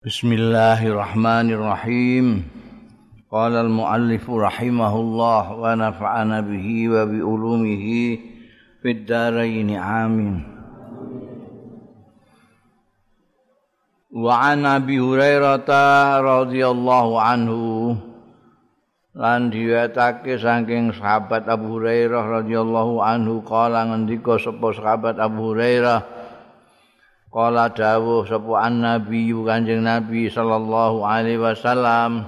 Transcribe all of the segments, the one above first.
Bismillahirrahmanirrahim. Qala al-muallif rahimahullah wa nafa'ana bihi wa bi ulumihi fid dharain amin. Wa an Abi Hurairah radhiyallahu anhu lan diwetake saking sahabat Abu Hurairah radhiyallahu anhu kala ngendika sapa sahabat Abu Hurairah Kala dawuh sapa annabi Kanjeng Nabi sallallahu alaihi wasallam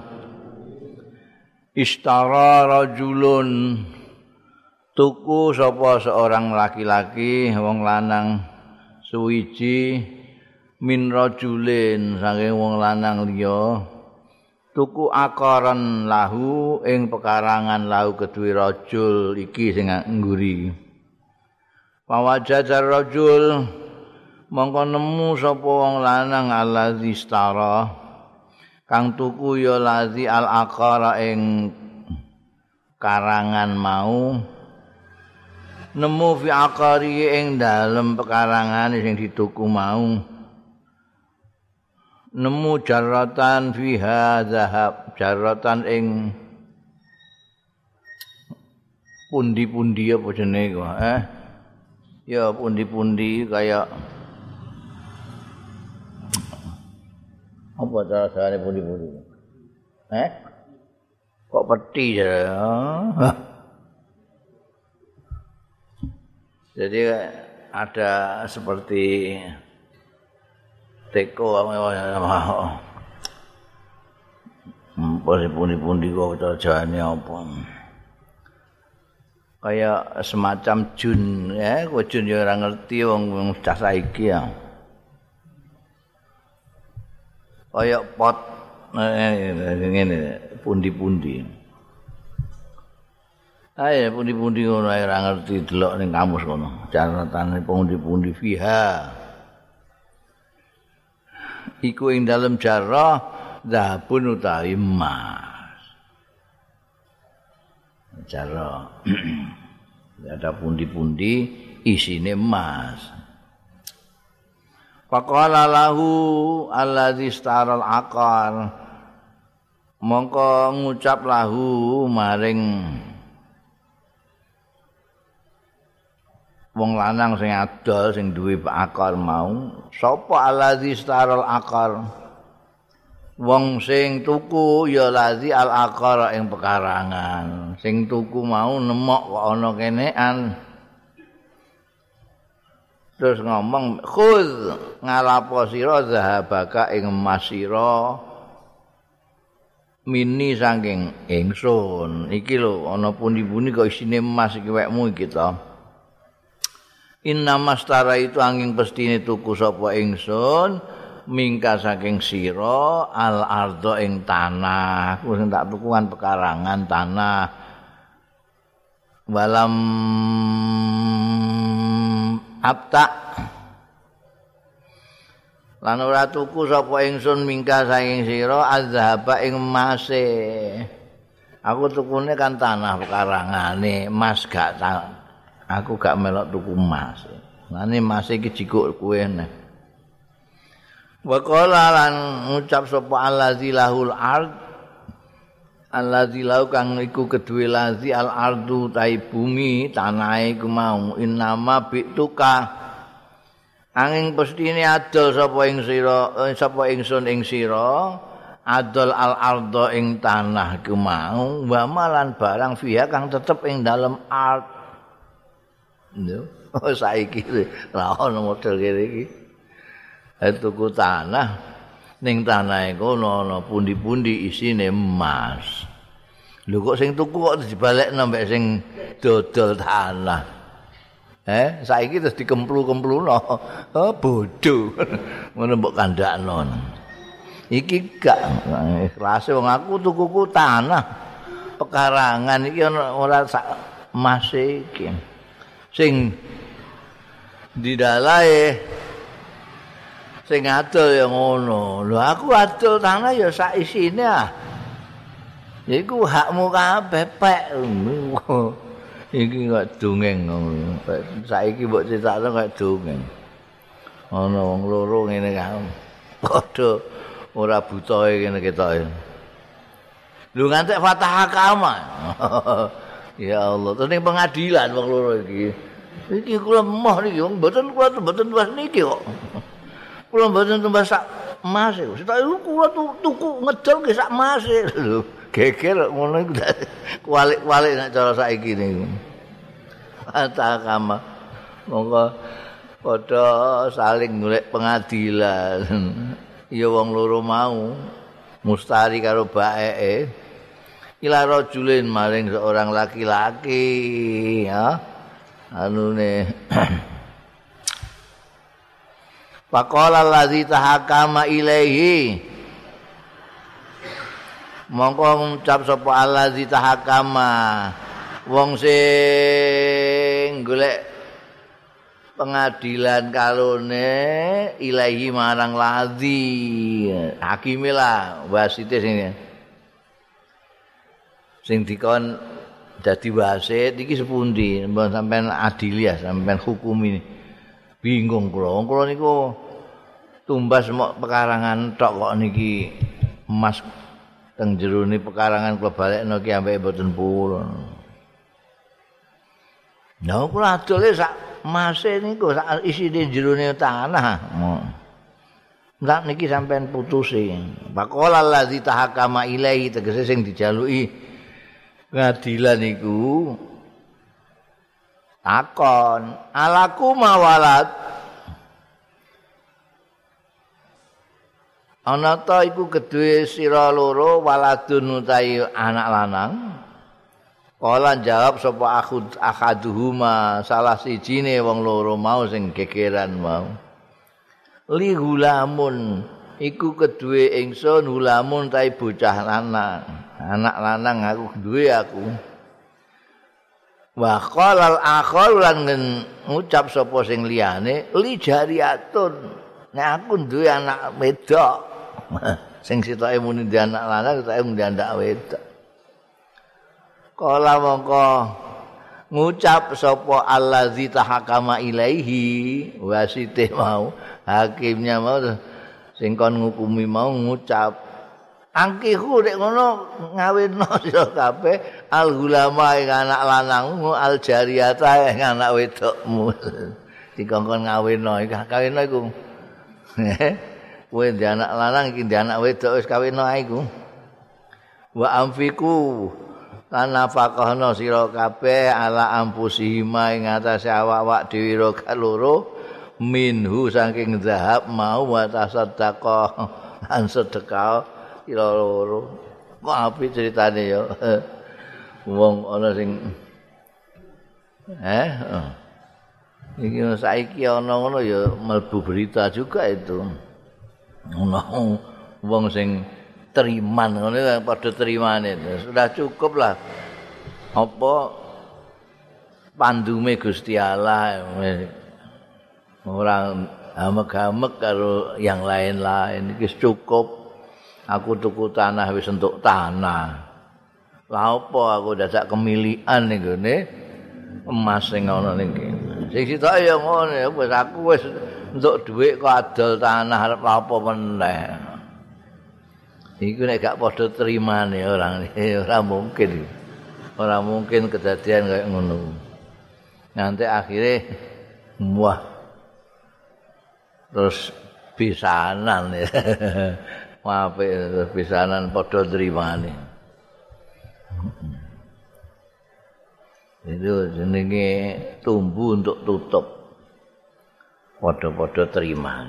Istara rajulun tuku sapa seorang laki-laki wong lanang suwiji min rajulin saking wong lanang liya tuku akaran lahu ing pekarangan lahu kedue rajul iki sing ngguri. Pawajajar rajul mongko nemu sapa wong lanang allazi stara kang tuku ya lazi al aqara ing karangan mau. Nemu fi aqari ing dalem pekarangan sing dituku mau. Nemu jaratan fiha zahab jaratan ing pundi-pundi apa jenenge eh? Ya pundi-pundi kayak Apa cara carane pundi-pundi? Eh? Kok peti ya? Jadi ada seperti teko apa Apa pundi-pundi kok carane apa? Kayak semacam jun ya, kok jun ya ora ngerti wong cah saiki ya. Kaya pot ngene pundi-pundi. Ayo pundi-pundi ngono ae ora ngerti delok ning kamus kono. Catatane pundi-pundi fiha. Iku ing dalem jarah zabun utawi emas. Jarah. Ada pundi-pundi isine emas. Faqala lahu allazi staral aqar. Mongko ngucap lahu maring wong lanang sing adol sing duwe akar mau, sapa allazi staral aqar? Wong sing tuku ya lazi al aqar ing pekarangan. Sing tuku mau nemok kok ana kenean. Terus ngomong khuz ngalapo sira zahabaka ing emas sira? Mini saking ingsun. Iki lho ana pundi-pundi kok isine emas iki wekmu iki to. Inna mastara itu angin pestine tuku sapa ingsun mingka saking sira al ardo ing tanah. Ku sing tak tukuan pekarangan tanah. Walam abta. Lan ora tuku sapa ingsun mingka saking sira azhaba ing emase. Aku tukune kan tanah perkarangane emas gak aku gak melok tuku emas ngene emas iki jikuk kowe nek wa qala lan ngucap sapa allazi lahul ard allazi lau kang iku kedue lazi al ardu tai bumi tanahe iku mau. Innama bituka angin pestine adol sapa ing sira eh, sapa ingsun ing sira adol al ardo ing tanah iku mau. Wa malan barang fiha kang tetep ing dalem art lho oh saiki ra ono model kene iki. Tuku tanah ning tanah iku ana pundi-pundi isine emas. Lho kok sing tuku kok dibalekno mbek sing dodol tanah. Eh, saiki terus dikemplu-kempluno. Oh, bodho. Ngono mbok kandakno. Iki gak ikhlas wong aku tukuku tanah. Pekarangan iki ora sak emas iki. Sing didalae sing adol ya ngono. Lho aku adol tanah ya sak isine ah. Iku hakmu kabeh pek. Iki kok dongeng ngono. Saiki mbok critakno kok dongeng. Ana wong loro ngene kae. Padha ora buta ngene ketoke. Lu ngantek fatah kama. ya Allah, terus pengadilan wong loro iki. Iki kula moh niki wong mboten kula mboten tuwas niki kok. Kula mboten tuwas sak emas e. Sitok kula tuku ngedol ke sak emas e. Geger ngono iku kualik-kualik nek cara saiki niku. Fatah kama. Monggo padha saling golek pengadilan. Ya wong loro mau mustari karo baeke. ila rajulin maring seorang laki-laki ya anune Faqala allazi tahakama ilaihi. Mongko ngucap sapa allazi tahakama. Wong sing golek pengadilan kalone ilahi marang lazi. Hakimilah wasite sing sing dikon dadi wasit iki sepundi? Sampean adil ya sampean hukumi. Bingung kula. Kula niku tumbas mok pekarangan tok kok niki emas teng jero ni pekarangan kula balekno ki ambek mboten purun Nah, kula adole sak mase niku sak isine jero tanah. Enggak niki sampean putusi. Bakola ladzi tahakama ilaihi tegese sing dijaluki ngadilan iku takon alaku mawalat ana ta iku kedue sira loro waladun utawi anak lanang. Kala jawab sapa aku akaduhuma salah sijine wong loro mau sing gegeran mau. Li hulamun iku kedue ingsun hulamun ta bocah lanang. Anak lanang aku duwe aku. Wa qalal akhar lan ngucap sapa sing liyane li jariyatun nek aku duwe anak wedok sing sitoke muni di anak lanang sitoke muni anak wedok. Kala mongko ngucap sapa allazi tahakama ilaihi wasite mau hakimnya mau sing kon ngukumi mau ngucap angkihu nek ngono ngawinno sira kabeh al gulama ing anak lanangmu al jariyata ing anak wedokmu. Dikongkon ngawinno iki kawinno iku kowe di anak lanang iki di anak wedok wis kawinno ae iku wa amfiku kana faqahna sira kabeh ala ampusihima ing atase awak-awak dhewe loro minhu saking zahab mau wa tasaddaqah an sedekah kira loro. Kok apik ceritane ya. Wong ana sing eh oh. Iki saiki ana ngono ya mlebu berita juga itu. Ono wong sing teriman ngono padha terimane. Sudah cukup lah. Apa pandume Gusti Allah orang amek-amek karo yang lain-lain iki cukup aku tuku tanah wis entuk tanah. Lah apa aku dadak kemilikan ning emas sing ana ning kene. Sing sitok ya ngono aku wis entuk dhuwit kok adol tanah arep apa meneh. Iku nek gak padha terimane orang ora mungkin. Ora mungkin kejadian kayak ngono. Nanti akhirnya muah terus pisanan ya. apik pisanan padha nrimane. Itu jenenge tumbuh untuk tutup. Padha-padha terima.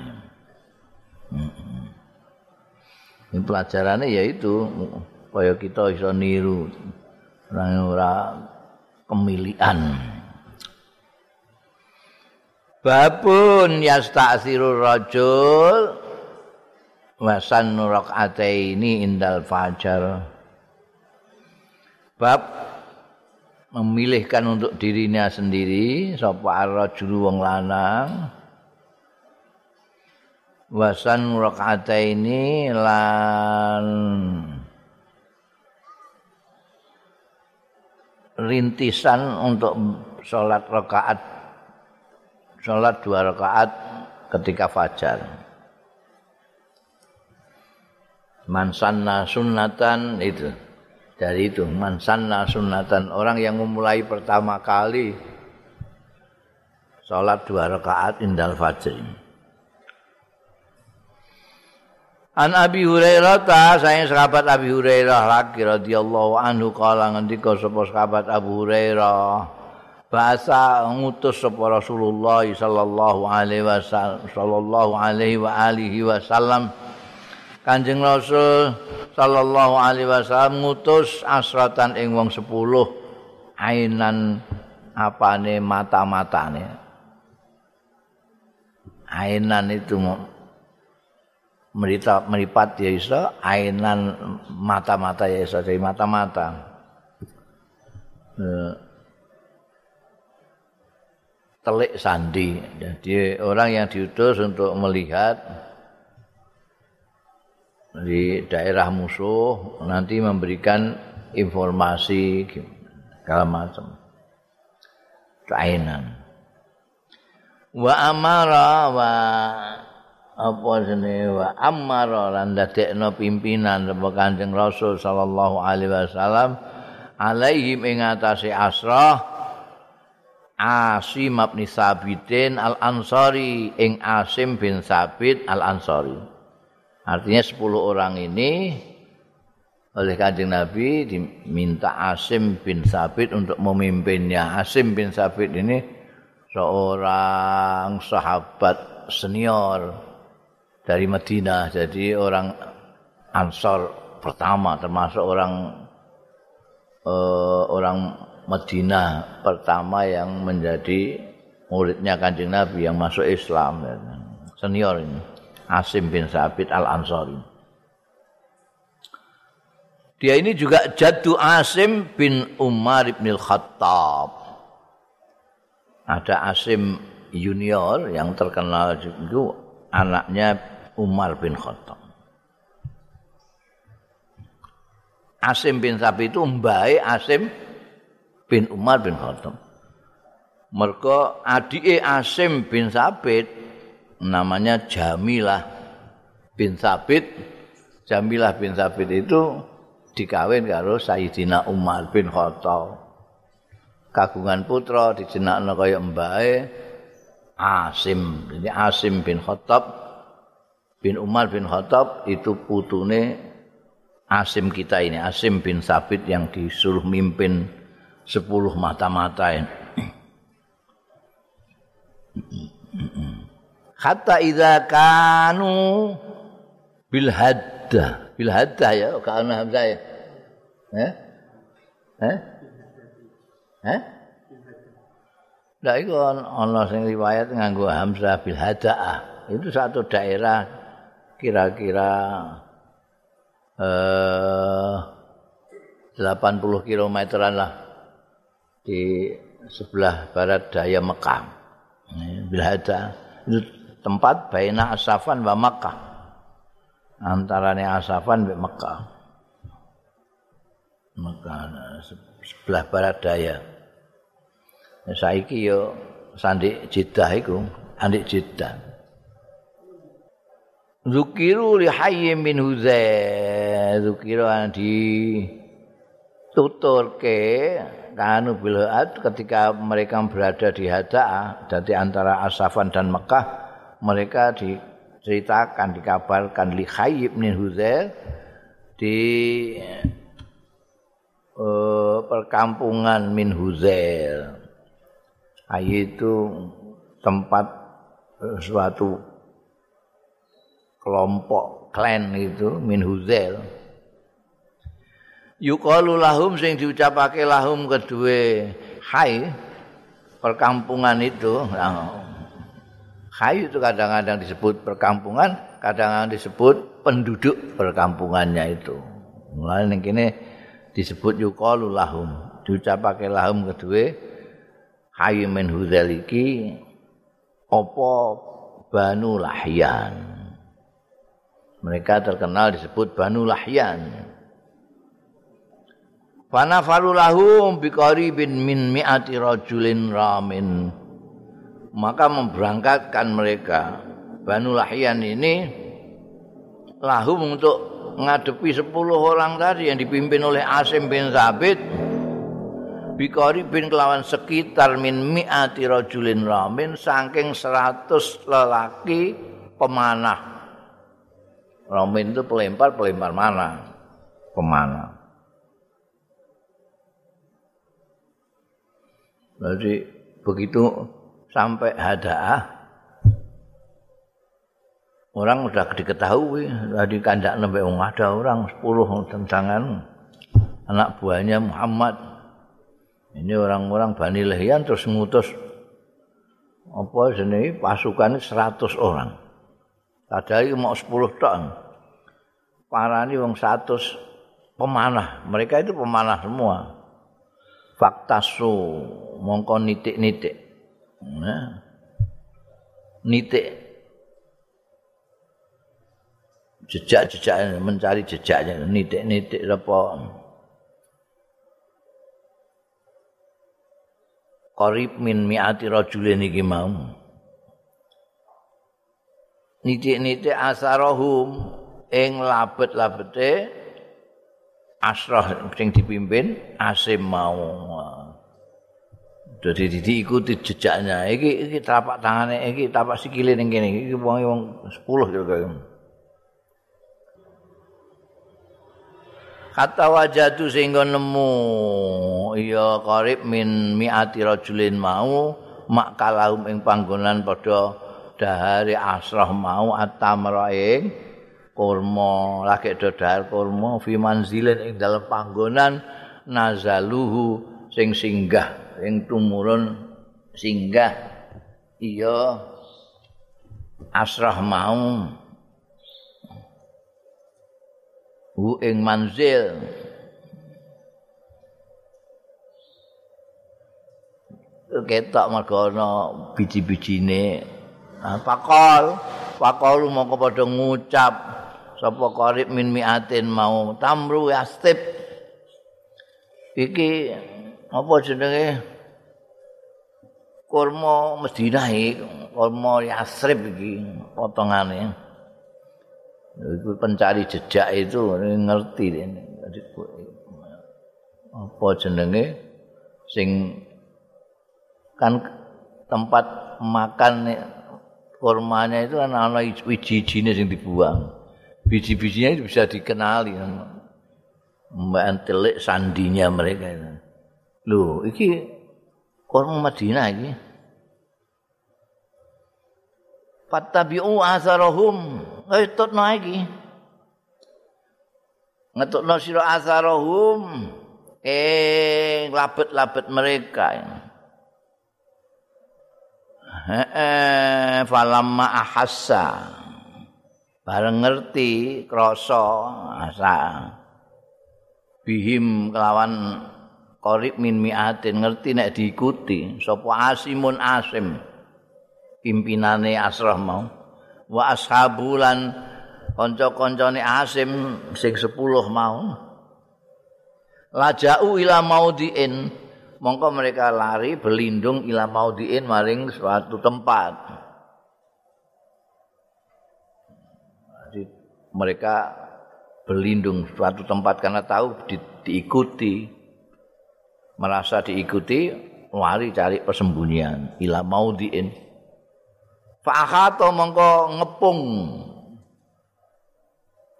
Ini pelajarannya yaitu supaya kita bisa niru orang-orang kemilian. Babun yasta'sirur rajul wasan ini indal fajar bab memilihkan untuk dirinya sendiri sapa arrajul wong lanang wasan ini lan rintisan untuk sholat rakaat sholat dua rakaat ketika fajar. Mansanna sunnatan itu dari itu. Mansanna sunnatan orang yang memulai pertama kali sholat dua rakaat indal fajr An Abi Hurairah ta saya sahabat Abi Hurairah lagi radhiyallahu anhu kala ngendika sapa sahabat Abu Hurairah. Bahasa ngutus sapa Rasulullah sallallahu alaihi wasallam sallallahu alaihi wa alihi wasallam. Kanjeng Rasul sallallahu alaihi wasallam ngutus asratan ing wong 10 ainan apane mata-matane. Ainan itu merita meripat ya iso, ainan mata-mata ya iso, jadi mata-mata. Eh, telik sandi. Jadi orang yang diutus untuk melihat di daerah musuh nanti memberikan informasi segala macam kainan wa amara wa apa jenenge? Wa amara lan dadekno pimpinan sapa Kanjeng Rasul sallallahu alaihi wasallam alaihim ing atase asrah Asim bin Sabitin Al-Ansari ing Asim bin Sabit Al-Ansari. Artinya 10 orang ini oleh kanjeng Nabi diminta Asim bin Sabit untuk memimpinnya. Asim bin Sabit ini seorang sahabat senior dari Madinah. Jadi orang Ansor pertama termasuk orang uh, orang Madinah pertama yang menjadi muridnya kanjeng Nabi yang masuk Islam. Senior ini. Asim bin Sabit Al-Ansari. Dia ini juga jadu Asim bin Umar bin Khattab. Ada Asim junior yang terkenal juga anaknya Umar bin Khattab. Asim bin Sabit itu mbae Asim bin Umar bin Khattab. Mereka adike Asim bin Sabit namanya Jamilah bin Sabit. Jamilah bin Sabit itu dikawin karo Sayyidina Umar bin Khattab. Kagungan putra dijenakno kaya mbae Asim. Jadi Asim bin Khattab bin Umar bin Khattab itu putune Asim kita ini, Asim bin Sabit yang disuruh mimpin sepuluh mata-mata ini. hatta idza kanu bil hadda. Bil hadda ya kana hamzah ya. Eh? Eh? Eh? Lah iku ana sing riwayat nganggo hamzah bil hadaah. Itu satu daerah kira-kira eh 80 kilometeran lah di sebelah barat daya Mekah. Bil hadaah. tempat baina Asafan wa Makkah. Antaranya Asafan wa Makkah. Makkah sebelah barat daya. Saiki yo sandik Jeddah iku, andik Jeddah. Zukiru li hayy min Huzai. Zukiru di tuturke kanu bilhat ketika mereka berada di Hada dari antara Asafan dan Mekah mereka diceritakan dikabarkan li Khayyib bin Huzail di uh, perkampungan min Huzail itu tempat uh, suatu kelompok klan itu min Huzail yuqalu lahum sing diucapake lahum kedue hai perkampungan itu Kayu itu kadang-kadang disebut perkampungan, kadang-kadang disebut penduduk perkampungannya itu. Mulai ning kene disebut yuqalu lahum, diucapake lahum kedue hayu min hudzaliki apa Banu Lahyan. Mereka terkenal disebut Banu Lahyan. Fanafalu lahum biqaribin min mi'ati rajulin ramin. maka memberangkatkan mereka Banu Lahyan ini lahum untuk ngadepi 10 orang tadi yang dipimpin oleh Asim bin Sabit Bikori bin kelawan sekitar min mi'ati rajulin ramin saking 100 lelaki pemanah. Ramin itu pelempar pelempar mana? Pemanah. Jadi begitu sampai hadaah orang sudah diketahui tadi kandak nembe ada orang 10 tentangan anak buahnya Muhammad ini orang-orang Bani Lehian terus ngutus apa jenenge pasukan 100 orang padahal mau 10 tok parani wong 100 pemanah. Mereka itu pemanah semua. Fakta su mongko nitik-nitik. Nah. nitik. Jejak-jejak mencari jejaknya. Nitik-nitik apa qarib min mi'ati rajulin iki mau nitik-nitik asarahum ing labet-labete asrah sing dipimpin asim mau Jadi diikuti jejaknya. Iki iki tapak tangane iki tapak sikile ning kene iki wong 10 kira-kira. kata wajadu sehingga nemu ya qarib min mi'ati rajulin mau makalahum ing panggonan padha dahare asrah mau atamra ing kurma lagi dahar kurma fi manzilin ing dalam panggonan nazaluhu sing singgah ing tumurun singgah. Iya asrah mau. Hu ing manzil. Ketok mergo ana biji-bijine pakol pakol mongko padha ngucap sapa qarib min miatin mau tamru yastib iki apa jenenge? Kurma Madinah iki kurma Yasrib iki potongane. Itu pencari jejak itu ngerti ini apa jenenge? Sing kan tempat makan kurmanya itu kan ana wiji-wijine sing dibuang. Biji-bijinya itu bisa dikenali mbak sandinya mereka itu. Lho iki kurma Madinah iki. Fattabi'u asarahum. Ngetutno iki. Ngetutno sira asarahum. Eh labet-labet mereka heeh falamma ahassa. Bareng ngerti krasa asa bihim kelawan qarib min miatin ngerti nek diikuti. Sapa asimun asim? Pimpinane asrah mau. Wa ashabulan kanca-kancane asim sing 10 mau. Lajau ila maudiin mongko mereka lari berlindung ila maudiin maring suatu tempat. Jadi, mereka berlindung suatu tempat karena tahu di, diikuti merasa diikuti lari cari persembunyian ila maudiin. Fa'akhato mongko ngepung.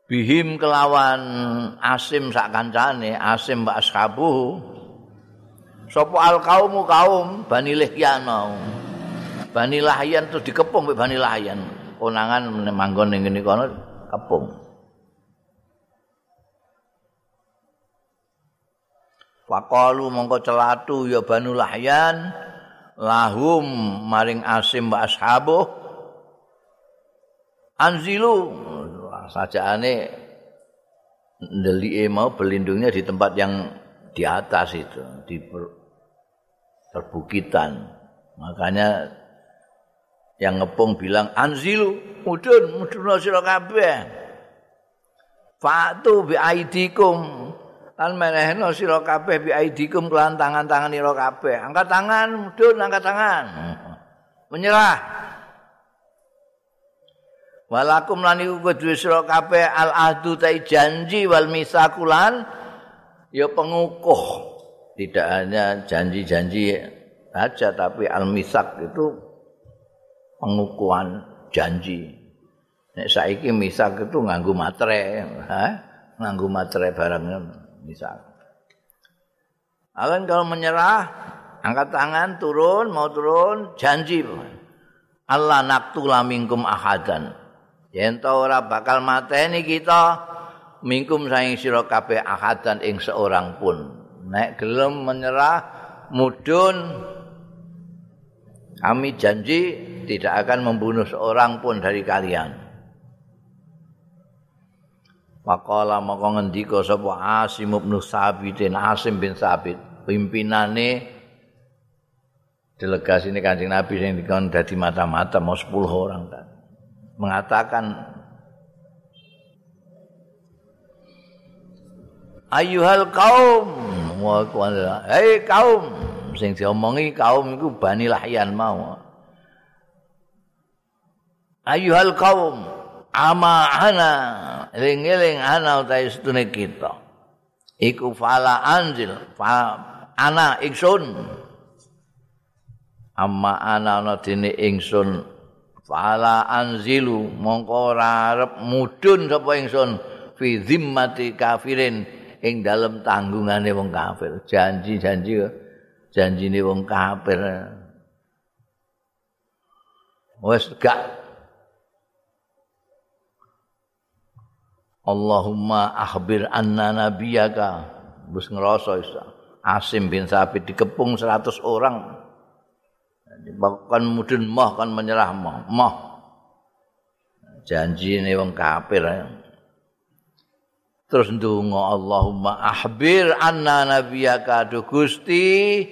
Bihim kelawan asim sak kancane asim mbak ashabu sapa al kaumu kaum? Bani lihyan bani lahyan terus dikepung bani lahyan. Konangan manggon ning ngene kono kepung. Faqalu mongko celatu ya banu lahyan lahum maring asim wa ashabu anzilu sajaane ndelike mau berlindungnya di tempat yang di atas itu di perbukitan. Makanya yang ngepung bilang anzilu mudun mudun sira kabeh. Fatu bi aidikum. Lan menehno sira kabeh bi aidikum kelan tangan-tangan ira kabeh. Angkat tangan mudun angkat tangan. Menyerah. Walakum lan iku kudu sira kabeh al ahdu ta janji wal misakulan ya pengukuh tidak hanya janji-janji saja tapi al misak itu pengukuhan janji nek saiki misak itu nganggo matre ha nganggo matre barang misak Akan kalau menyerah, angkat tangan, turun, mau turun, janji. Allah naktula minkum ahadan. Yento ora bakal mateni kita mingkum saing sira kabeh ahadan ing seorang pun. Nek gelem menyerah mudun kami janji tidak akan membunuh seorang pun dari kalian. Maqala maka ngendika sapa Asim bin Sabit Asim bin Sabit pimpinane delegasi ini Kanjeng Nabi yang dikon dadi mata-mata mau 10 orang kan. Mengatakan Ayuhal kaum Hei kaum sing diomongi kaum iku Bani Lahyan mau. Ayuhal kaum ama ana eling-eling ana utahe setune kita. Iku fala anzil fa ana ingsun. Amma ana ana dene ingsun fala anzilu mongko ora arep mudhun sapa ingsun fi zimmati kafirin ing dalem tanggungane wong kafir. Janji-janji janjine wong kafir. Wis gak. Allahumma akhbir anna nabiyaka. Wis ngrasa Asim bin Sabit dikepung 100 orang. Bahkan mudun moh kan menyerah moh moh janji ini wong kafir terus ndonga Allahumma ahbir anna nabiyaka du Gusti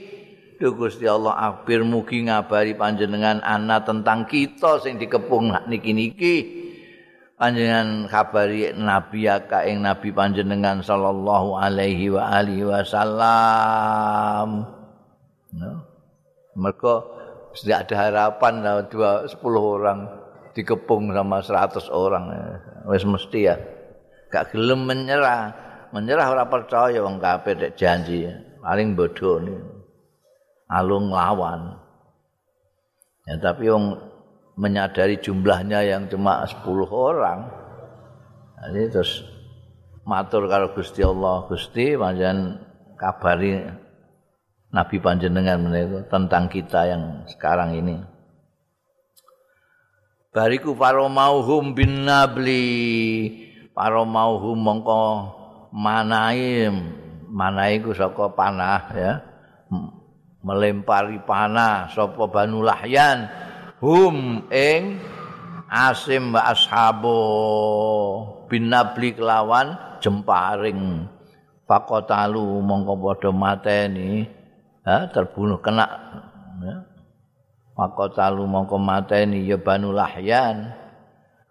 du Gusti Allah akhbir mugi ngabari panjenengan ana tentang kita sing dikepung niki-niki. Panjenengan kabari nabiyaka ing nabi panjenengan sallallahu alaihi wa alihi wasallam. No? mereka tidak ada harapan dua sepuluh orang dikepung sama seratus orang. Wes mesti ya gak gelem menyerah. Menyerah ora percaya wong kafir dek janji. Paling bodoh nih alung lawan ya tapi wong menyadari jumlahnya yang cuma 10 orang. Ini terus matur karo Gusti Allah. Gusti panjenengan kabari Nabi panjenengan menika tentang kita yang sekarang ini. Bariku faromauhum bin nabli para mauhu mongko manai manai ku saka panah ya. Melempari panah sapa banu lahyan. Hum ing asim wa ashabu bin nabli kelawan jemparing. Fakotalu mongko padha mateni ha terbunuh kena ya. Fakotalu mongko mateni ya banu lahyan.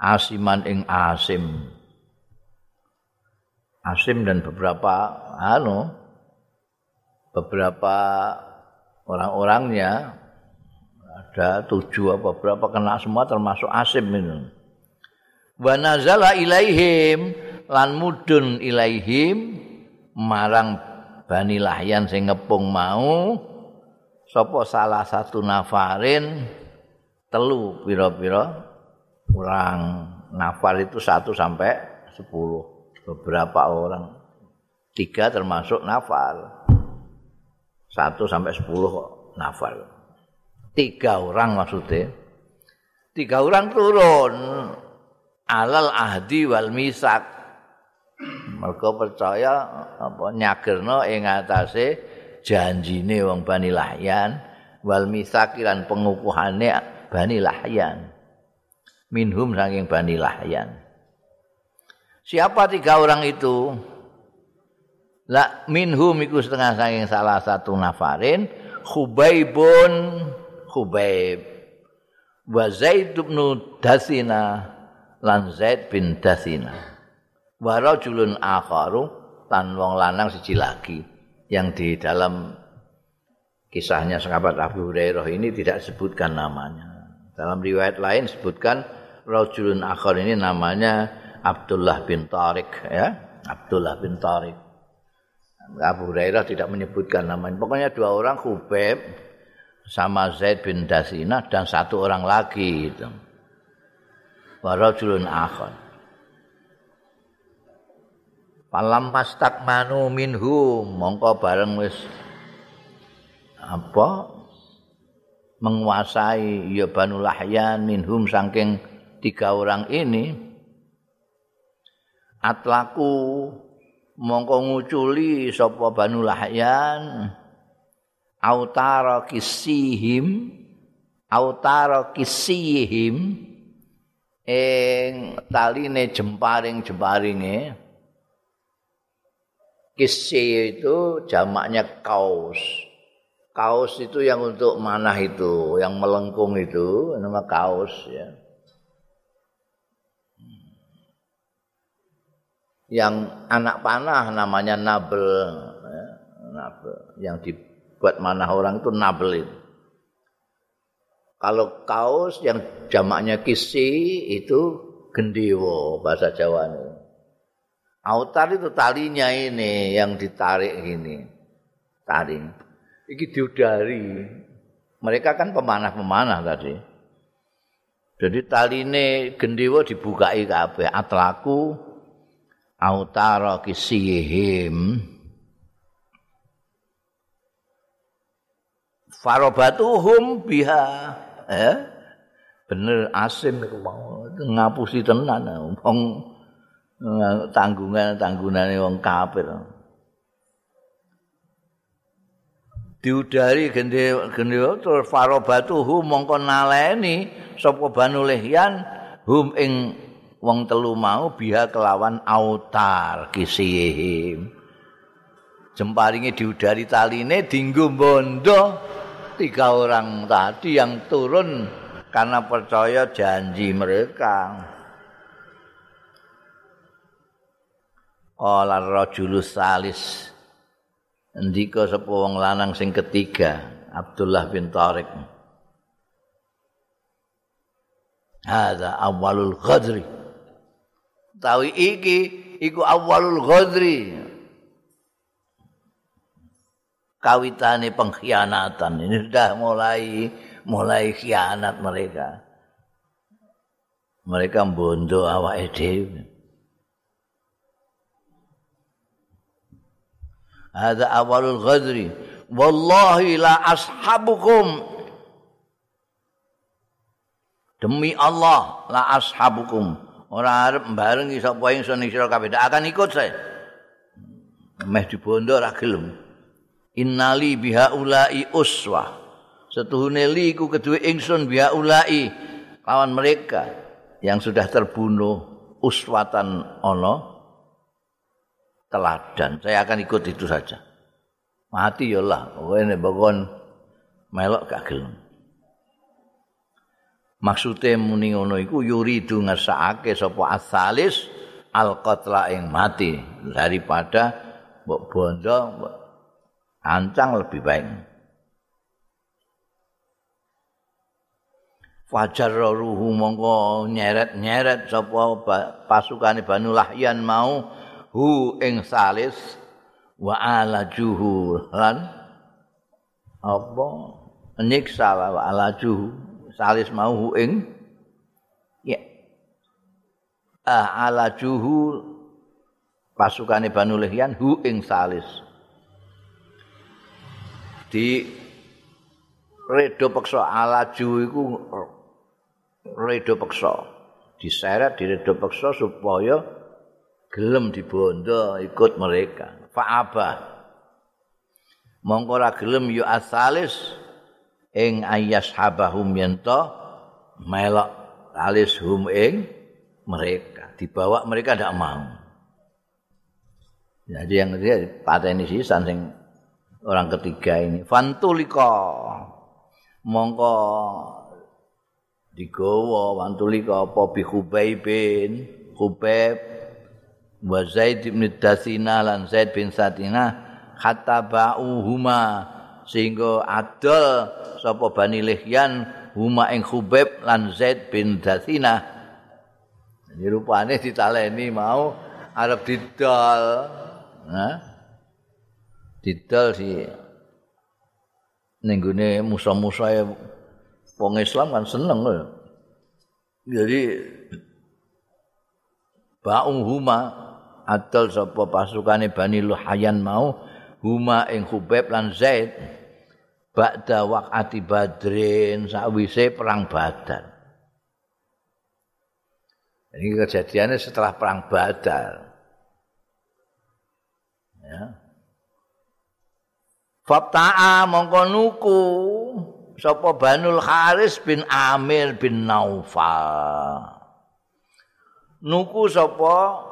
Asiman ing asim Asim dan beberapa anu beberapa orang-orangnya ada tujuh apa berapa kena semua termasuk Asim ini. Wa nazala ilaihim lan mudun ilaihim marang Bani Lahyan sing ngepung mau sapa salah satu nafarin telu pira-pira kurang nafar itu satu sampai sepuluh beberapa orang. Tiga termasuk nafal satu sampai sepuluh nafal tiga orang maksudnya. Tiga orang turun. Alal ahdi wal misak. Mereka percaya apa nyagerno ing atase janjine wong Bani Lahyan. Wal misak lan pengukuhane Bani Lahyan. Minhum saking Bani Lahyan Siapa tiga orang itu? La minhum iku setengah saking salah satu nafarin Khubaibun Khubaib wa Zaid bin Dasina lan Zaid bin Dasina wa rajulun akharu lan wong lanang siji lagi yang di dalam kisahnya sahabat Abu Hurairah ini tidak sebutkan namanya. Dalam riwayat lain sebutkan rajulun akhar ini namanya Abdullah bin Tariq ya. Abdullah bin Tariq. Abu Hurairah tidak menyebutkan namanya pokoknya dua orang Khubeb sama Zaid bin Dasina dan satu orang lagi itu warajulun akhar. Palam pastak manu minhum mongko bareng wis apa menguasai ya Banu Lahyan minhum saking tiga orang ini atlaku mongko nguculi sapa Banu Lahyan autara kisihim autara kisihim ing taline jemparing-jemparinge kisi itu jamaknya kaos kaos itu yang untuk manah itu, yang melengkung itu nama kaos ya. Yang anak panah namanya nabel, ya, nabel. Yang dibuat manah orang itu nabel itu. Kalau kaos yang jamaknya kisi itu gendewo bahasa Jawa ini. Autar itu talinya ini yang ditarik ini. Taring. iki diudari. Mereka kan pemanah-pemanah tadi. Jadi taline gendewa dibukai kabeh atlaku autara kisihim. Farobatuhum biha. Eh? bener asim itu mau ngapusi tenan wong tanggungan tanggunane wong kafir. Diudari gende gende tur farobatuhu mongko naleni sapa banu lehyan hum ing wong telu mau biha kelawan autar kisihim jemparinge diudari taline dinggo bondo tiga orang tadi yang turun karena percaya janji mereka Qala rajulus salis Ndika sapa wong lanang sing ketiga, Abdullah bin Tariq. Hadza awalul ghadri. Tawi iki iku awalul ghadri. Kawitane pengkhianatan ini sudah mulai mulai khianat mereka. Mereka bondo awake dhewe. Hadza awalul ghadri. Wallahi la ashabukum. Demi Allah la ashabukum. Ora arep barengi sapa ingsun sira kabeh akan ikut saya. Meh dibondo ra gelem. Innali biha ulai uswah. Setuhune li ku kedue ingsun biha ulai lawan mereka yang sudah terbunuh uswatan ono teladan. Saya akan ikut itu saja. Mati ya lah. Pokoknya bakon melok gak gelem. Maksudnya muni ngono iku yuridu ngersakake sapa asalis al-qatla ing mati. Daripada mbok bondo ancang lebih baik. Fajar ruhu mongko nyeret-nyeret sapa pasukane Banu Lahyan mau hu ing salis wa ala juhu lan apa? Nyiksa wa ala juhu salis mau hu ing ya. Ah, ala juhu pasukane Banu Lihyan hu ing salis. Di redo peksa ala juhu iku redo peksa. Diseret di redo peksa supaya gelem dibondo ikut mereka. Fa'aba. Mongko ora gelem yu asalis ing ayas habahum yento melok alis hum ing mereka. Dibawa mereka tidak mau. Jadi yang ketiga pateni sih sing orang ketiga ini. Fantulika mongko digawa wantulika apa bi khubaibin khubaib wa Zaid bin Dasina lan Zaid bin Satina hatta ba'uhuma sehingga adol sapa Bani Lihyan huma ing Khubaib lan Zaid bin Dasina Jadi rupane ditaleni mau arep didol. Nah. Didol si ning gone musa-musa wong Islam kan seneng lho. Jadi Ba'u huma adol sapa pasukane Bani Luhayan mau huma ing Hubaib lan Zaid ba'da waqati Badrin sawise perang Badar. Ini kejadiannya setelah perang Badar. Ya. Fabta'a mongko nuku sapa Banul Haris bin Amir bin Naufal. Nuku sapa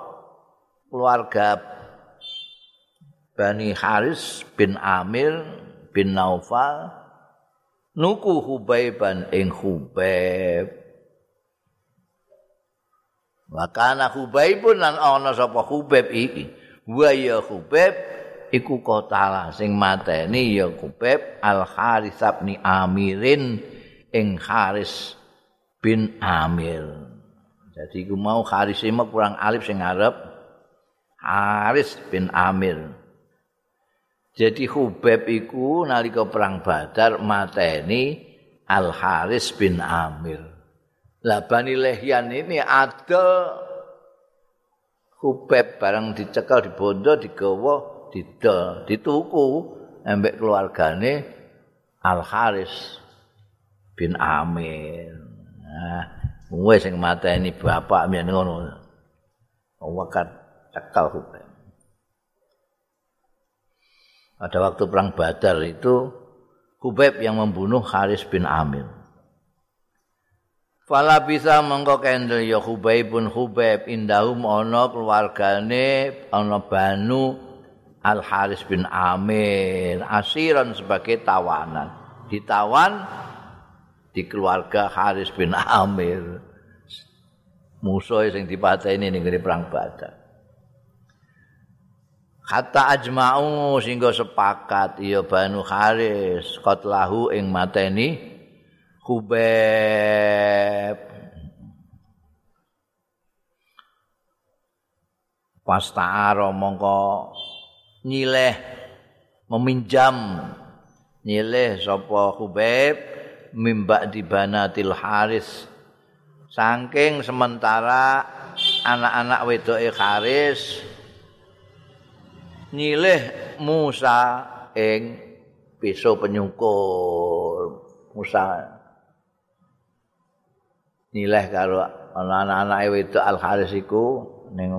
keluarga Bani Haris bin Amir bin Naufal nuku Hubaiban ing Hubaib. Wakana Hubaibun lan ana sapa Hubaib iki. Wa ya Hubaib iku kotala sing mateni ya Kubeb Al Haris bin Amirin ing Haris bin Amir. Jadi iku mau Haris ima kurang alif sing ngarep Haris bin Amir. Jadi Hubeb iku nalika perang Badar mateni Al Haris bin Amir. Lah Bani Lehyan ini ada Hubeb barang dicekel di bondo digawa didol, dituku embek keluargane Al Haris bin Amir. Nah, wis sing mateni bapak mien ngono. Wakat cekal hukum. Pada waktu perang Badar itu Hubaib yang membunuh Haris bin Amir. Fala bisa mengko kendel ya Hubaib indahum ana keluargane ana Banu Al Haris bin Amir. Asiran sebagai tawanan. Ditawan di keluarga Haris bin Amir. Musuh yang dipateni ning perang Badar kata ajma'u sehingga sepakat ya Banu Haris qatlahu ing mateni Hubeb Pasta'ara mongko nyileh meminjam nyileh sapa Hubaib mimba di banatil Haris. Saking sementara anak-anak wedoke Haris nyileh Musa ing piso penyukur Musa. Nyileh karo anak-anak wedok Al Haris iku ning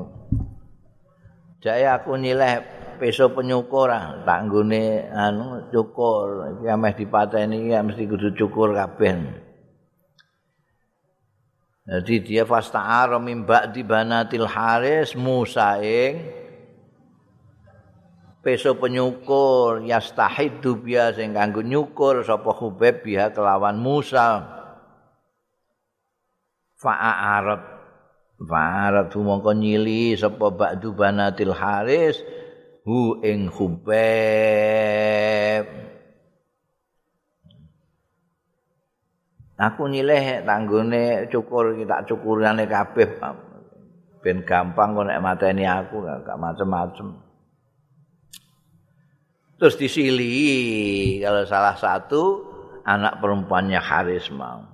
Jaya aku nyileh peso penyukur ah, tak nggone anu cukur. Iki ameh dipateni iki mesti kudu cukur kabeh. Jadi dia fasta'ara min ba'di banatil haris Musa ing peso penyukur yastahidu biya sing kanggo nyukur sapa Hubeb biha kelawan Musa. Fa'arat fa'arat mongko nyili sapa ba'du banatil haris hu ing hubeb aku nyileh tanggone cukur iki tak cukurane kabeh ben gampang kok nek mateni aku gak macem-macem terus disili kalau salah satu anak perempuannya Haris mau.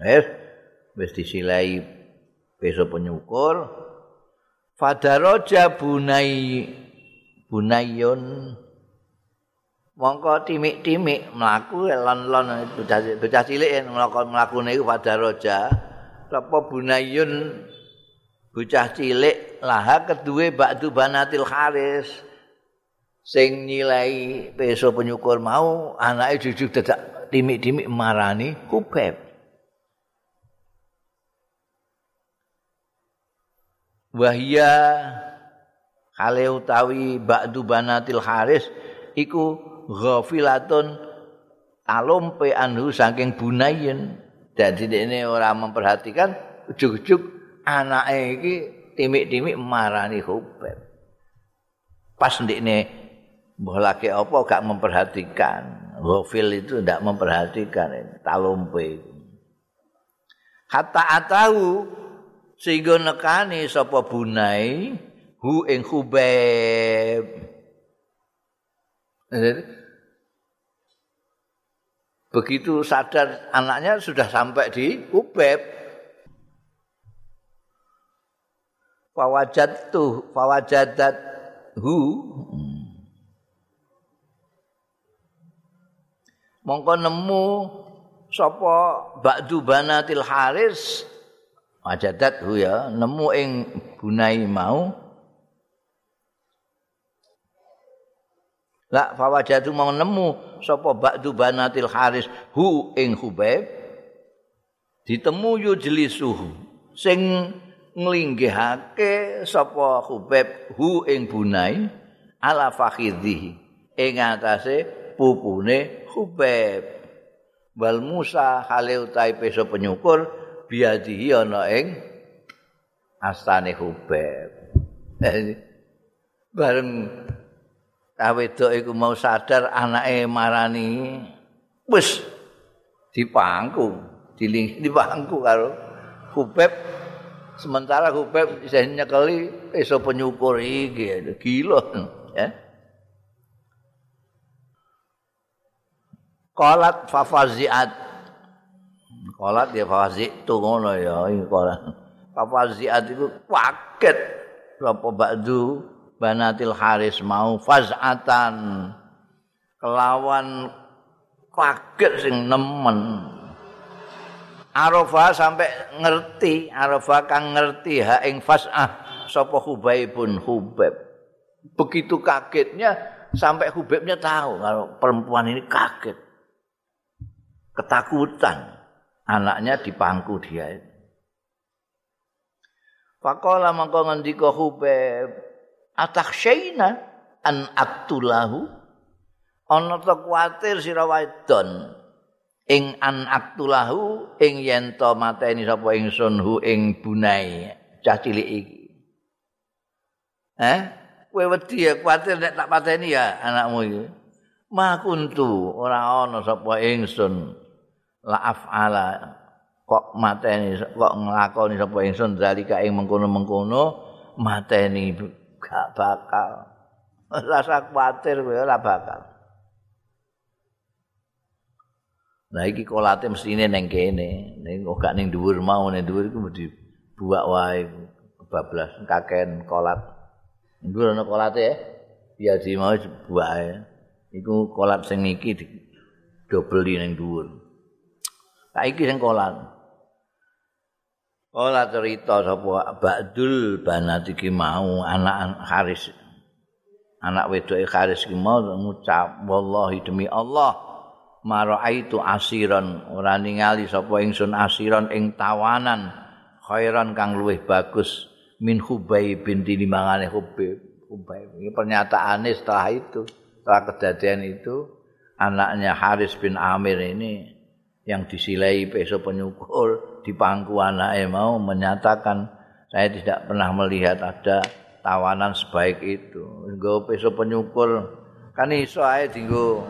Eh wis disilai besok penyukur. Fadaroja bunai bunayun. Mongko timik-timik mlaku lon-lon bocah cilik mlaku mlakune iku fadaroja sapa bunayun? Bocah cilik laha keduwe bakdu banatil haris sing nilai peso penyukur mau anake jujur dadak timik-timik marani kubeb wahya kale utawi ba'du banatil haris iku ghafilatun talumpe anhu saking bunayen. Dadi dene ora memperhatikan ujug-ujug anake iki timik-timik marani hubeb pas ndekne lagi apa gak memperhatikan? Ghafil itu ndak memperhatikan talumpe kata atahu sehingga nekani sapa bunai hu ing khubeb begitu sadar anaknya sudah sampai di khubeb fawajat tuh fawajadat hu mongko nemu sapa ba'du banatil haris. Wajadat hu ya. Nemu ing bunai mau. La fawajadu mau nemu sapa ba'du banatil haris. Hu ing hubaib. Ditemu yu jelisuhu. Sing nglinggihake sapa hubaib hu ing bunai. Ala fakhidhi ing atase pupune hubaib wal Musa hale utahe peso penyukur biadihi ana ing astane Hubeb. Bareng ta wedok iku mau sadar anake marani wis dipangku, diling dipangku karo Hubeb. Sementara Hubeb isih nyekeli peso penyukur iki gila ya. Qalat fafaziat. Qalat ya fafazi tu ngono ya iki qalat. Fafaziat itu kaget apa ba'du banatil haris mau fazatan kelawan kaget sing nemen Arafa sampai ngerti, Arafa kang ngerti ha ing fas'ah sapa Hubaibun Hubeb. Begitu kagetnya sampai Hubebnya tahu kalau perempuan ini kaget. Ketakutan. Anaknya di pangku dia Faqala mangko ngendika Hubeb atakhsyaina an aktulahu? Ana ta kuwatir sira wadon ing an aktulahu ing yen to mateni sapa ingsun hu ing bunai cah cilik iki. Eh? Kowe wedi ya kuwatir nek tak pateni ya anakmu iki? Ma kuntu ora ana sapa ingsun la afala kok mateni kok nglakoni sapa ingsun zalika ing mengkono-mengkono mateni gak bakal rasa kuatir kowe ora bakal Nah iki kolate mestine ning kene, ning gak ning dhuwur mau ning dhuwur iku mesti buak wae bablas kaken kolat. Dhuwur ana kolate ya. Ya di mau buak. Iku kolat sing iki dobeli ning dhuwur. Saiki sing kolan. Ola cerita sapa Ba'dul banat iki mau anak Haris. Anak wedoke Haris iki mau ngucap wallahi demi Allah maraitu asiran ora ningali sapa ingsun asiran ing tawanan khairan kang luwih bagus min Hubay bin Dinimangane Hubay. Hubay. Ini pernyataannya setelah itu, setelah kejadian itu, anaknya Haris bin Amir ini yang disilai peso penyukur di pangku anaknya mau menyatakan saya tidak pernah melihat ada tawanan sebaik itu. Nggo peso penyukur kan iso ae dinggo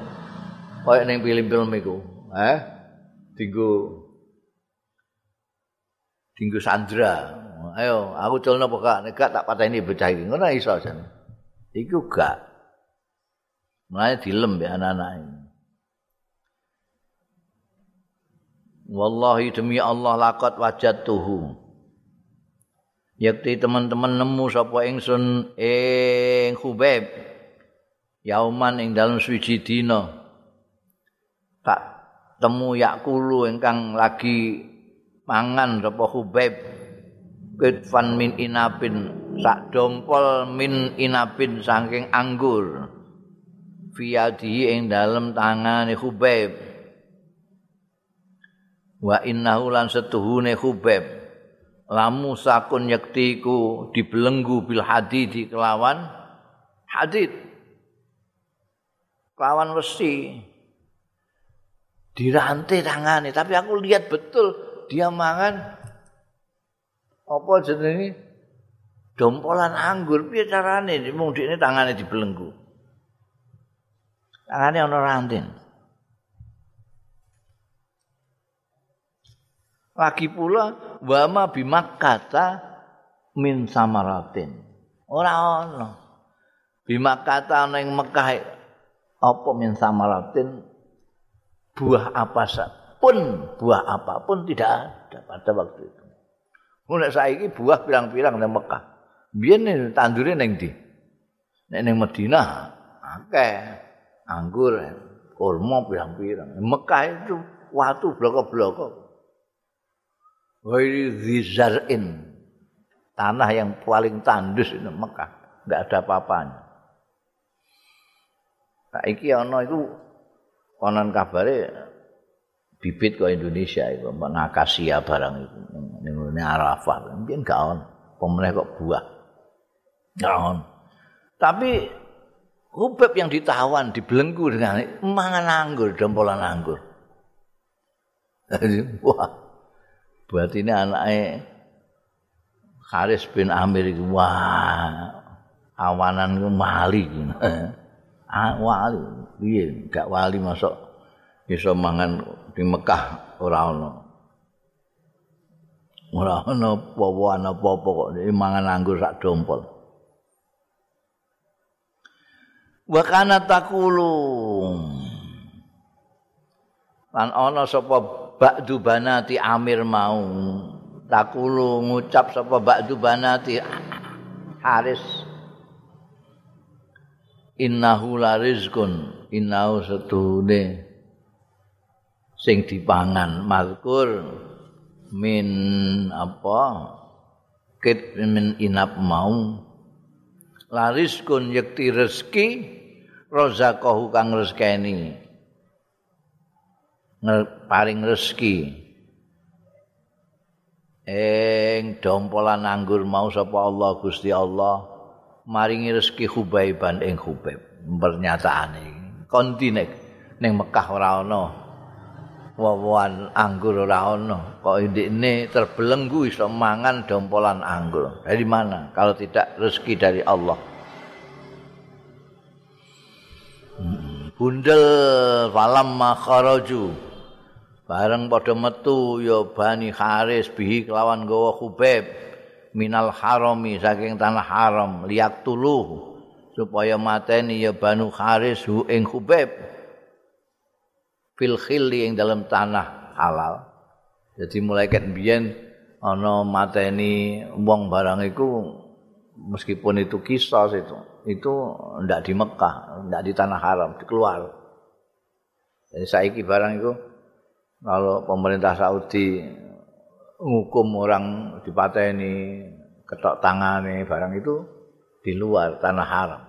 koyo ning film-film iku, eh? Dinggo dinggo Sandra. Ayo, aku apa gak? Nek tak pateni bocah iki. Ngono iso jan. Iku gak. Mulane dilem ya anak-anak ini. Wallahi demi Allah lakot wajat tuhu. Yakti teman-teman nemu sapa ingsun ing Hubeb. Yauman ing dalem suci dina. Tak temu yakulu ingkang lagi mangan sapa Hubeb. Kitfan min inapin sak dompol min inapin saking anggur. Fiyadi ing dalem tangane Hubeb. Wa innahu lan setuhune hubeb. Lamu sakun yaktiku dibelenggu bil hadid kelawan hadid. Kelawan wesi. Dirantai tangane tapi aku lihat betul dia mangan apa jenenge? Dompolan anggur. Piye carane? Mung dikne tangane dibelenggu. Tangane ana ranting lagi pula wa ma bimakkata min samaratin ora ana bimakkata ana ing Mekah apa min samaratin buah apa pun buah apapun tidak ada pada waktu itu. Mulai saiki buah pirang-pirang nang Mekah. Biyen tandure ning ndi? Nek ning Madinah akeh anggur, kurma pirang-pirang. Mekah itu watu bloko-bloko. Wairi zizarin. Tanah yang paling tandus ini Mekah. Tidak ada apa-apanya. Nah, iki ana iku konon kabare bibit kok Indonesia iku ngakasia barang itu ning ngene Arafah mungkin gak on pemeneh kok buah on tapi hubeb yang ditawan dibelenggu dengan mangan anggur dompolan anggur wah buat ini anaknya Haris bin Amir wah awanan itu mali ah, wali. Piye? Gak wali masuk iso mangan di Mekah ora ana ora ana apa-apa apa-apa kok mangan anggur sak dompol. Wa kana taqulu. Lan ana sapa ba'du banati amir mau. Takulu ngucap sapa ba'du banati haris. Innahu la rizqun. Innahu setune sing dipangan. Mazkur min apa? Kit min inap mau. La rizqun yakti rezeki rozaqahu kang rezekeni paring rezeki. Ing dompolan anggur mau sapa Allah Gusti Allah maringi rezeki Hubaiban ing Hubaib pernyataane kontine ning Mekah ora ana. Wawan anggur ora ana. Kok indine terbelenggu iso mangan dompolan anggur? Dari mana? Kalau tidak rezeki dari Allah. Bundel falam makharaju bareng padha metu ya bani Haris bihi kelawan gawa Hubaib minal harami saking tanah haram liak tuluh supaya mateni ya Banu Haris hu ing Hubeb fil khilli ing dalam tanah halal. Jadi mulai ket biyen ana mateni wong barang iku meskipun itu kisah itu itu ndak di Mekah, ndak di tanah haram, keluar. Jadi saiki barang itu kalau pemerintah Saudi ngukum orang dipateni ketok tangane barang itu di luar tanah haram.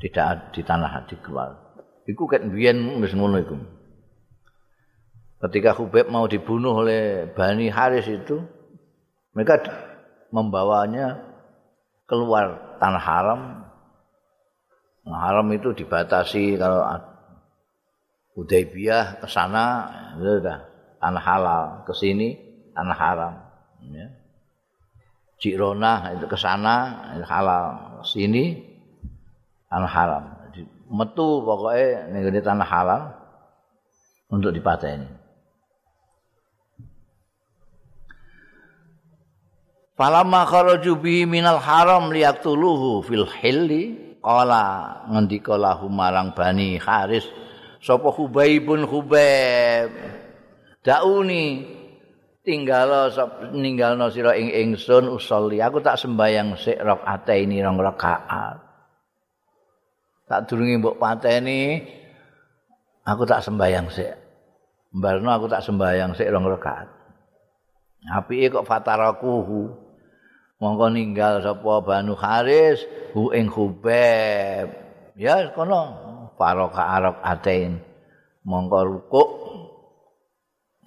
Tidak di tanah di keluar. Iku kan biyen wis ngono ketika Hubeb mau dibunuh oleh Bani Haris itu mereka membawanya keluar tanah haram. Nah, haram itu dibatasi kalau Udaybiyah ke sana sudah. Tanah halal ke sini tanah haram ya. Cirona itu ke sana halal. Sini tanah haram. Jadi, metu pokoknya nih tanah halal untuk dipateni. Falamma kharaju bihi minal haram liyaqtuluhu fil hilli. Qala ngendika lahu marang bani Haris sapa Hubaibun Hubaib. Dauni. Tinggalo ninggalno sira ing ingsun usolli. Aku tak sembayang sik rakaat ini rong rakaat. Tak durunge mbok pateni. Aku tak sembayang sik. Mbarno aku tak sembayang sik rong rakaat. Apike kok fatarakuhu mongko ninggal sapa Banu Haris hu ing Hubeb ya kono faroka arok atain mongko rukuk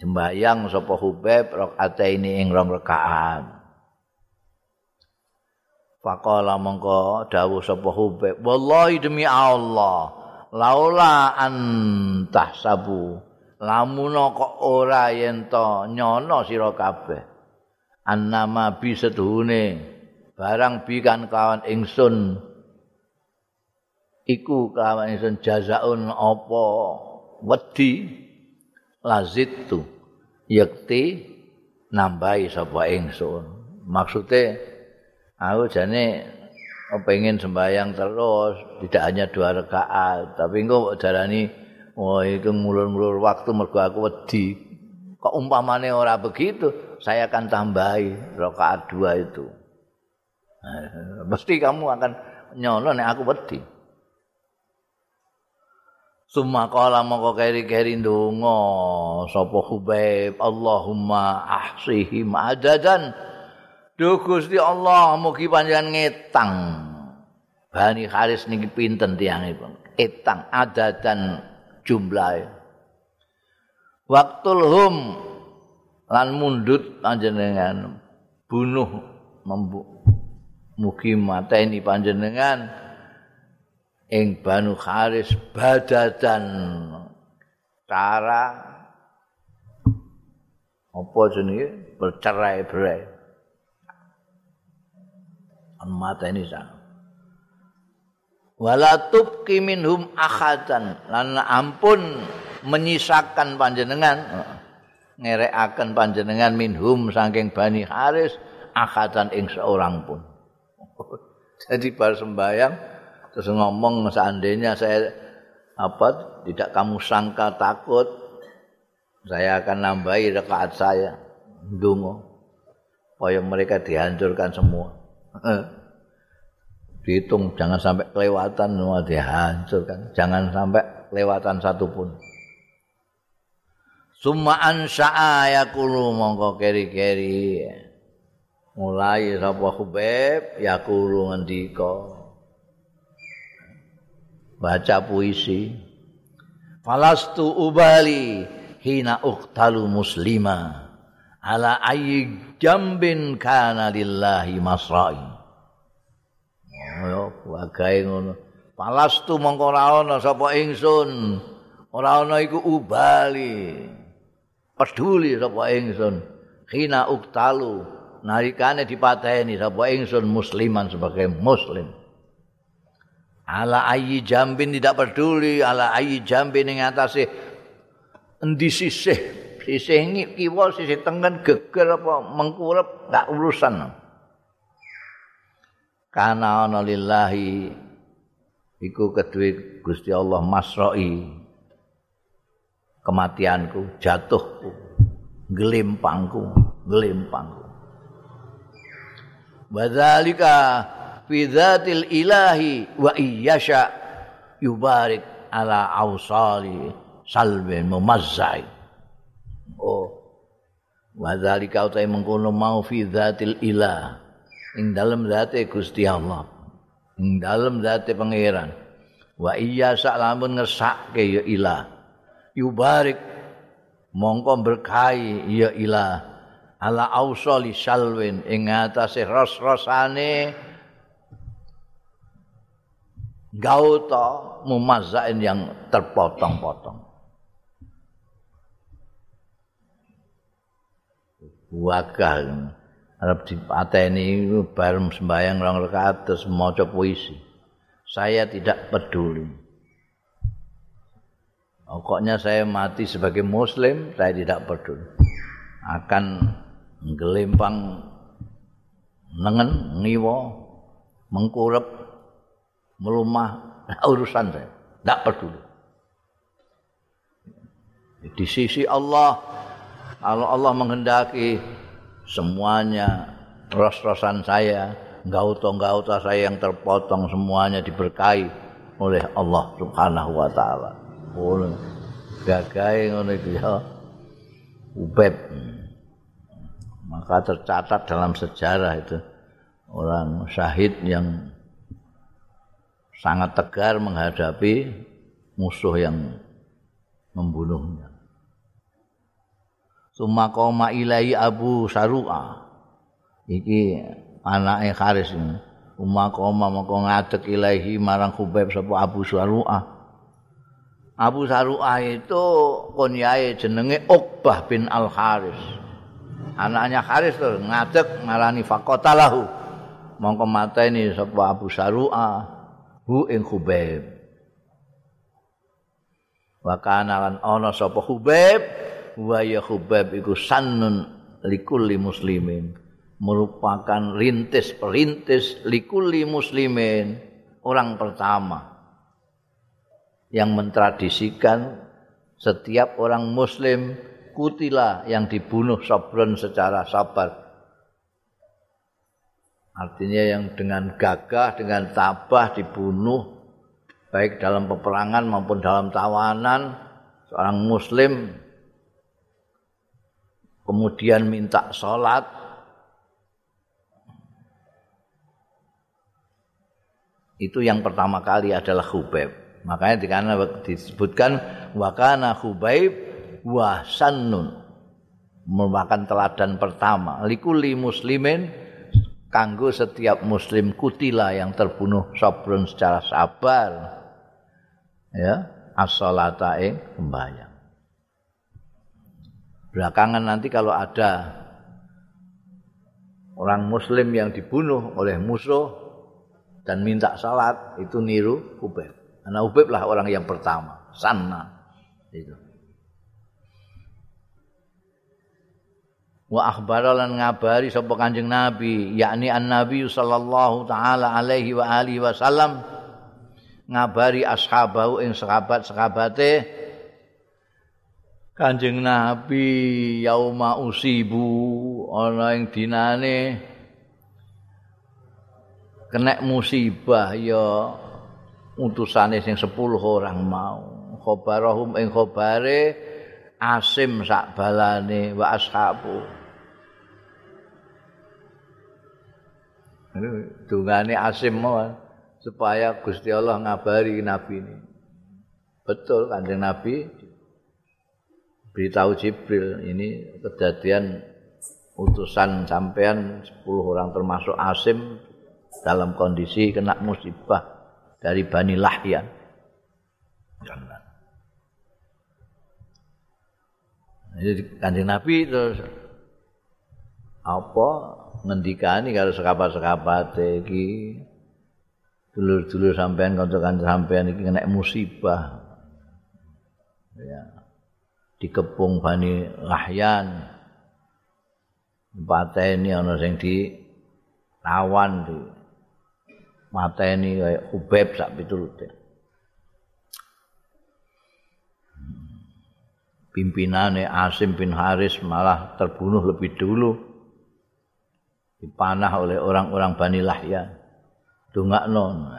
sembayang sapa Hubeb rakaat ini ing rong rakaat. Faqala mongko dawuh sapa Hubeb, wallahi demi Allah, laula antah sabu, lamun kok ora yen to nyono sira kabeh. Annama bi barang bi kan kawan ingsun iku kawan ingsun jazaun apa? Wedi. Lazit tu yakti nambahi sapa ingsun. Maksude aku jane pengen sembahyang terus tidak hanya dua rakaat tapi engko darani oh itu ngulur-ngulur waktu mergo aku wedi. Kok umpamane ora begitu saya akan tambahi rakaat dua itu. Nah, mesti kamu akan nyono nek aku wedi Suma kala keri-keri ndonga sapa Hubaib? Allahumma ahsihim adadan. Duh Gusti Allah mugi panjenengan ngetang. Bani Haris niki pinten tiyangipun? Etang adadan jumlahe. Waktul hum lan mundut panjenengan bunuh mugi mateni panjenengan ing Banu Kharis badadan cara apa jenenge? Bercerai-berai mata ini sang wala tubqi minhum akhadan lan ampun menyisakan panjenengan ngerekaken panjenengan minhum saking Bani Haris akhadan ing seorang pun. Jadi bar sembayang terus ngomong seandainya saya apa tidak kamu sangka takut saya akan nambahi rakaat saya. Dungo supaya mereka dihancurkan semua. Dihitung jangan sampai kelewatan semua dihancurkan. Jangan sampai kelewatan satupun. Summa ansha'a yakulu mongko keri-keri. Mulai sapa Hubeb yakulu ngendika baca puisi. Falastu ubali hina uktalu muslima. Ala ayyi jambin kana lillahi masra'i. Oh wagae ngono. Falastu mongko ora ana sapa ingsun? Ora ana iku ubali. Peduli sapa ingsun. Hina uktalu nalikane dipateni sapa ingsun musliman sebagai muslim ala ayi jambin tidak peduli ala ayi jambin ing atase endi sisih? Sisih kiwa sisih tengen geger apa mengkurep gak urusan. Kana ana lillahi iku kedue Gusti Allah masroi kematianku jatuhku gelimpangku gelimpangku. Wadzalika fi dzatil ilahi wa iyyasha yubarik ala ausali salbe mumazzai. Oh wa dzalika utai mengkono mau fi dzatil ilah ing dalem zate Gusti Allah ing dalem zate pangeran. Wa iyyasha lamun ngersake ya ilah yubarik mongko berkahi ya ilah ala ausali salwin ing atase ros-rosane gauta mumazzain yang terpotong-potong. Wakal arep dipateni bareng sembayang rong rakaat terus maca puisi. Saya tidak peduli. Pokoknya saya mati sebagai muslim, saya tidak peduli. Akan ngelempang nengen ngiwa mengkurep melumah urusan saya tidak peduli di sisi Allah kalau Allah menghendaki semuanya ros-rosan saya gauta-gauta saya yang terpotong semuanya diberkahi oleh Allah Subhanahu wa taala. Ngono. Gagai ngono iki ya. Ubeb. Maka tercatat dalam sejarah itu orang syahid yang sangat tegar menghadapi musuh yang membunuhnya. Suma koma ilai Abu Saru'a. Iki anake Haris ini. Uma koma moko ngadeg ilahi marang Khubaib sapa Abu Saru'a. Abu Saru'a itu kunyae jenenge Uqbah bin Al Haris. Anaknya Haris tuh ngadeg ngarani faqatalahu. Mongko mateni sapa Abu Saru'a. Hu ing Khubaib. Wa kana lan ana sapa Khubaib wa ya Hubaib iku sannun likulli muslimin. Merupakan rintis perintis likulli muslimin. Orang pertama yang mentradisikan setiap orang muslim kutila yang dibunuh sabron secara sabar artinya yang dengan gagah dengan tabah dibunuh baik dalam peperangan maupun dalam tawanan seorang muslim kemudian minta sholat itu yang pertama kali adalah Hubaib makanya dikana disebutkan wakana Hubaib wa sannun. Merupakan teladan pertama. Likuli muslimin kanggo setiap muslim kutila yang terbunuh sabrun secara sabar ya as-salata ing sembahyang. Belakangan nanti kalau ada orang muslim yang dibunuh oleh musuh dan minta salat itu niru Ubeb. Karena Ubeb lah orang yang pertama, sana itu. Wa akhbara lan ngabari sapa Kanjeng Nabi, yakni an-nabi sallallahu taala alaihi wa alihi wasallam ngabari ashabahu ing sahabat-sahabate Kanjeng Nabi yauma usibu ana ing dinane kena musibah ya utusane sing 10 orang mau. Khobarahum ing khobare asim sak balane wa ashabu Dungane asim mawon supaya Gusti Allah ngabari Nabi ini. Betul kanjeng Nabi beritahu Jibril ini kejadian utusan sampean 10 orang termasuk Asim dalam kondisi kena musibah dari Bani Lahyan. Jadi kanjeng Nabi terus apa ngendikani kalau sekabat-sekabat iki dulur-dulur sampean kanca-kanca sampean iki kena musibah. Ya. Dikepung Bani Lahyan. Pateni ana sing di tawan di mateni kaya Ubeb sak pitulute. Pimpinane Asim bin Haris malah terbunuh lebih dulu dipanah oleh orang-orang Bani Lahyan. dongakno.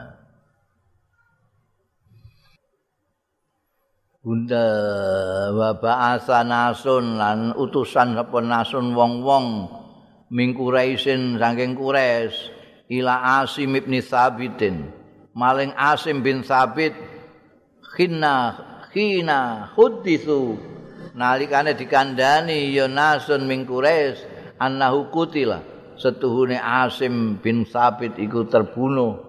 Bunda wa ba'asa nasun lan utusan sapa nasun wong-wong ming Quraisyin saking Quraisy ila Asim bin Sabitin. Maling Asim bin Sabit khina khina huditsu. Nalikane dikandani ya nasun ming Quraisy annahu kutila setuhune Asim bin Sabit iku terbunuh.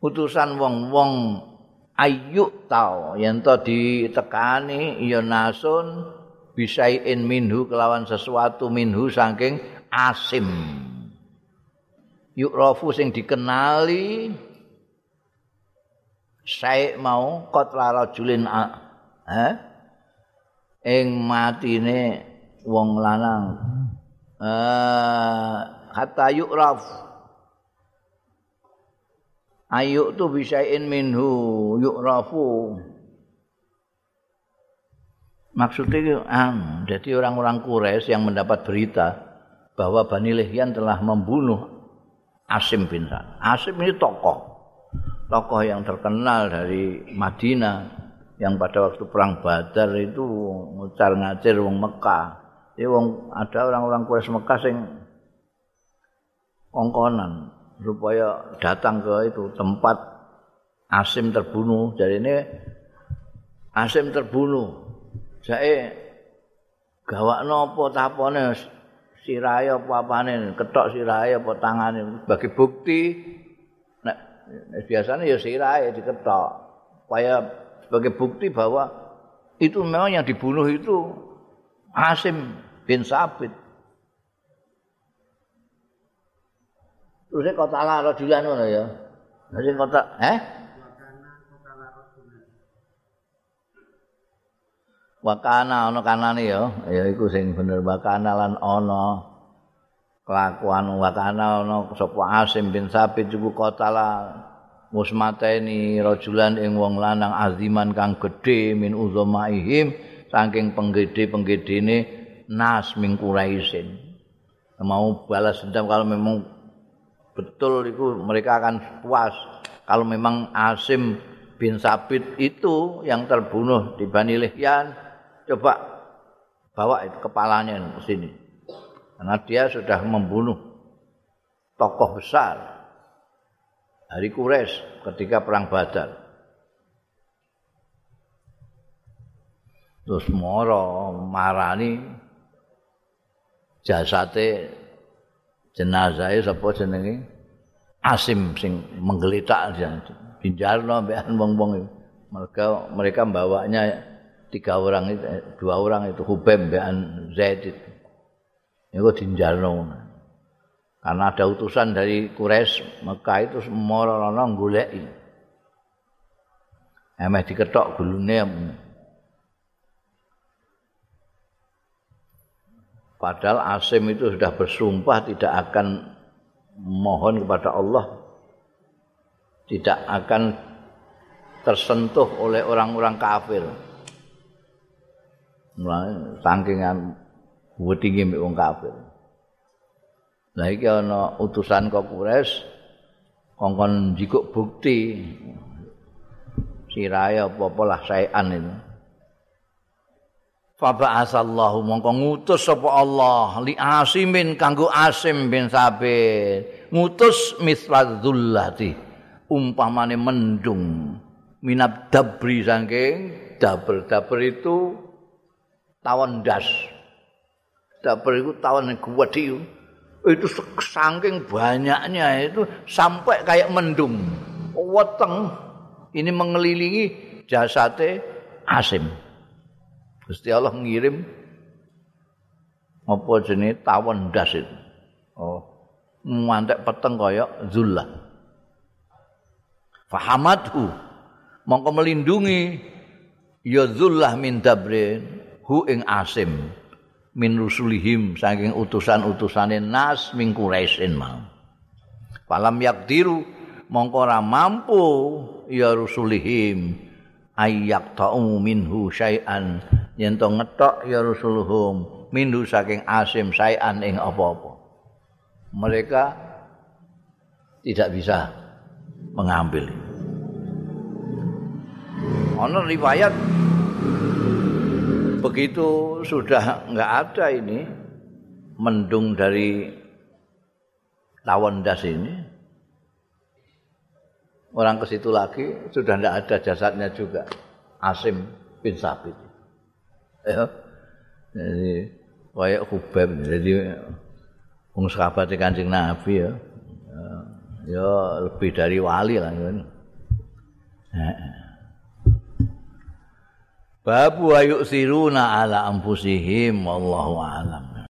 Utusan wong-wong ayyuk tau yen to ditekani ya nasun bisain minhu kelawan sesuatu minhu saking Asim. Yuk rofu sing dikenali saya mau kotra rajulin eh ing matine wong lanang. Uh, hatta yu'raf. Ayu tu bisain minhu yu'rafu. Maksudnya um, jadi orang-orang Quraisy yang mendapat berita bahwa Bani Lihyan telah membunuh Asim bin Sa'ad. Asim ini tokoh. Tokoh yang terkenal dari Madinah yang pada waktu perang Badar itu ngucar ngacir wong Mekah Ya wong ada orang-orang Quraisy Mekah sing kongkonan supaya datang ke itu tempat Asim terbunuh. Jadi ini Asim terbunuh. Saya gawakno apa tapane sirahe apa apane ketok sirahe apa tangane bagi bukti nek biasanya ya sirahe diketok supaya sebagai bukti bahwa itu memang yang dibunuh itu Asim bin Sabit. Terus kota lah rajulan ngono ya. Nanti kota, eh? wakana ana kanane ya ya iku sing bener wakana lan ana kelakuan wakana ana sapa Asim bin Sabit iku kotala musmateni rajulan ing wong lanang aziman kang gedhe min uzamaihim saking penggede-penggedene nas min mau balas dendam kalau memang betul itu mereka akan puas kalau memang Asim bin Sabit itu yang terbunuh di Bani Lihyan coba bawa itu kepalanya ke sini. Karena dia sudah membunuh tokoh besar dari Quraisy ketika perang Badar. Terus moro marani jasate jenazahnya sapa jenenge Asim sing menggeletak dinjarno mbekan wong-wong mereka mereka membawanya tiga orang itu, eh, dua orang itu Hubem dan Zaid itu. Itu dinjalno. Karena ada utusan dari Quraisy Mekah itu semua goleki. Emeh diketok gulune. Padahal Asim itu sudah bersumpah tidak akan mohon kepada Allah tidak akan tersentuh oleh orang-orang kafir. sakingan wedinge mek wong kafir. Lah iki ana utusan kok Quraisy kongkon jikuk bukti sirae apa-apa lah saean itu. Fa ba'asallahu mongko ngutus sapa Allah li Asimin kanggo Asim bin Sabit. Ngutus misladzullati umpamane mendung minab dabri saking dabel dabel itu tawon das. Dapur itu tawon yang itu saking banyaknya itu sampai kayak mendung. Weteng ini mengelilingi jasate Asim. Gusti Allah ngirim apa jenis tawon das itu. Oh, mantek peteng kaya Zullah. Fahamadhu mongko melindungi ya Zullah min dabrin hu ing asim min rusulihim saking utusan-utusane nas min quraisin mau falam yakdiru mongko ora mampu ya rusulihim ayyak ta'u minhu syai'an yen to ngetok ya rusuluhum minhu saking asim syai'an ing apa-apa. Mereka tidak bisa mengambil. Ana riwayat begitu sudah enggak ada ini mendung dari tawon das ini. Orang ke situ lagi sudah enggak ada jasadnya juga. Asim bin Sabit ya jadi kayak Hubeb jadi wong sahabat Kanjeng Nabi ya. Ya lebih dari wali lah kan babu ayu siruna ala ampusihim wallahu alam